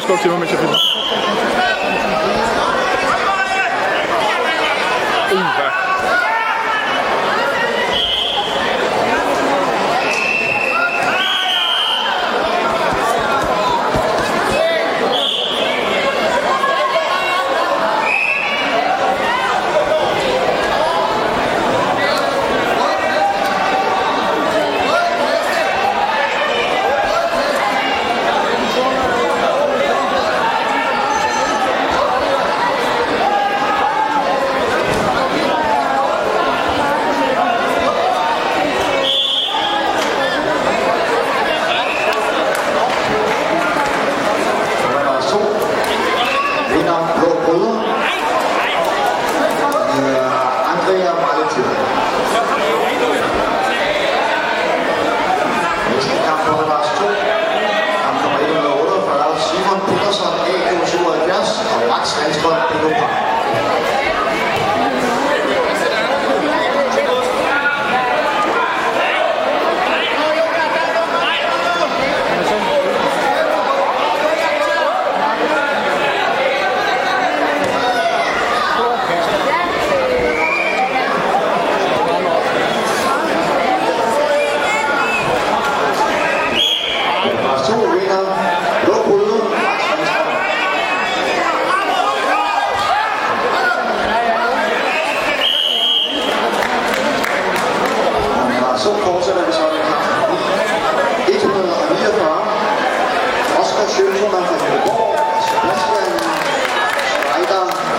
stå til mig, mens jeg filmer. so close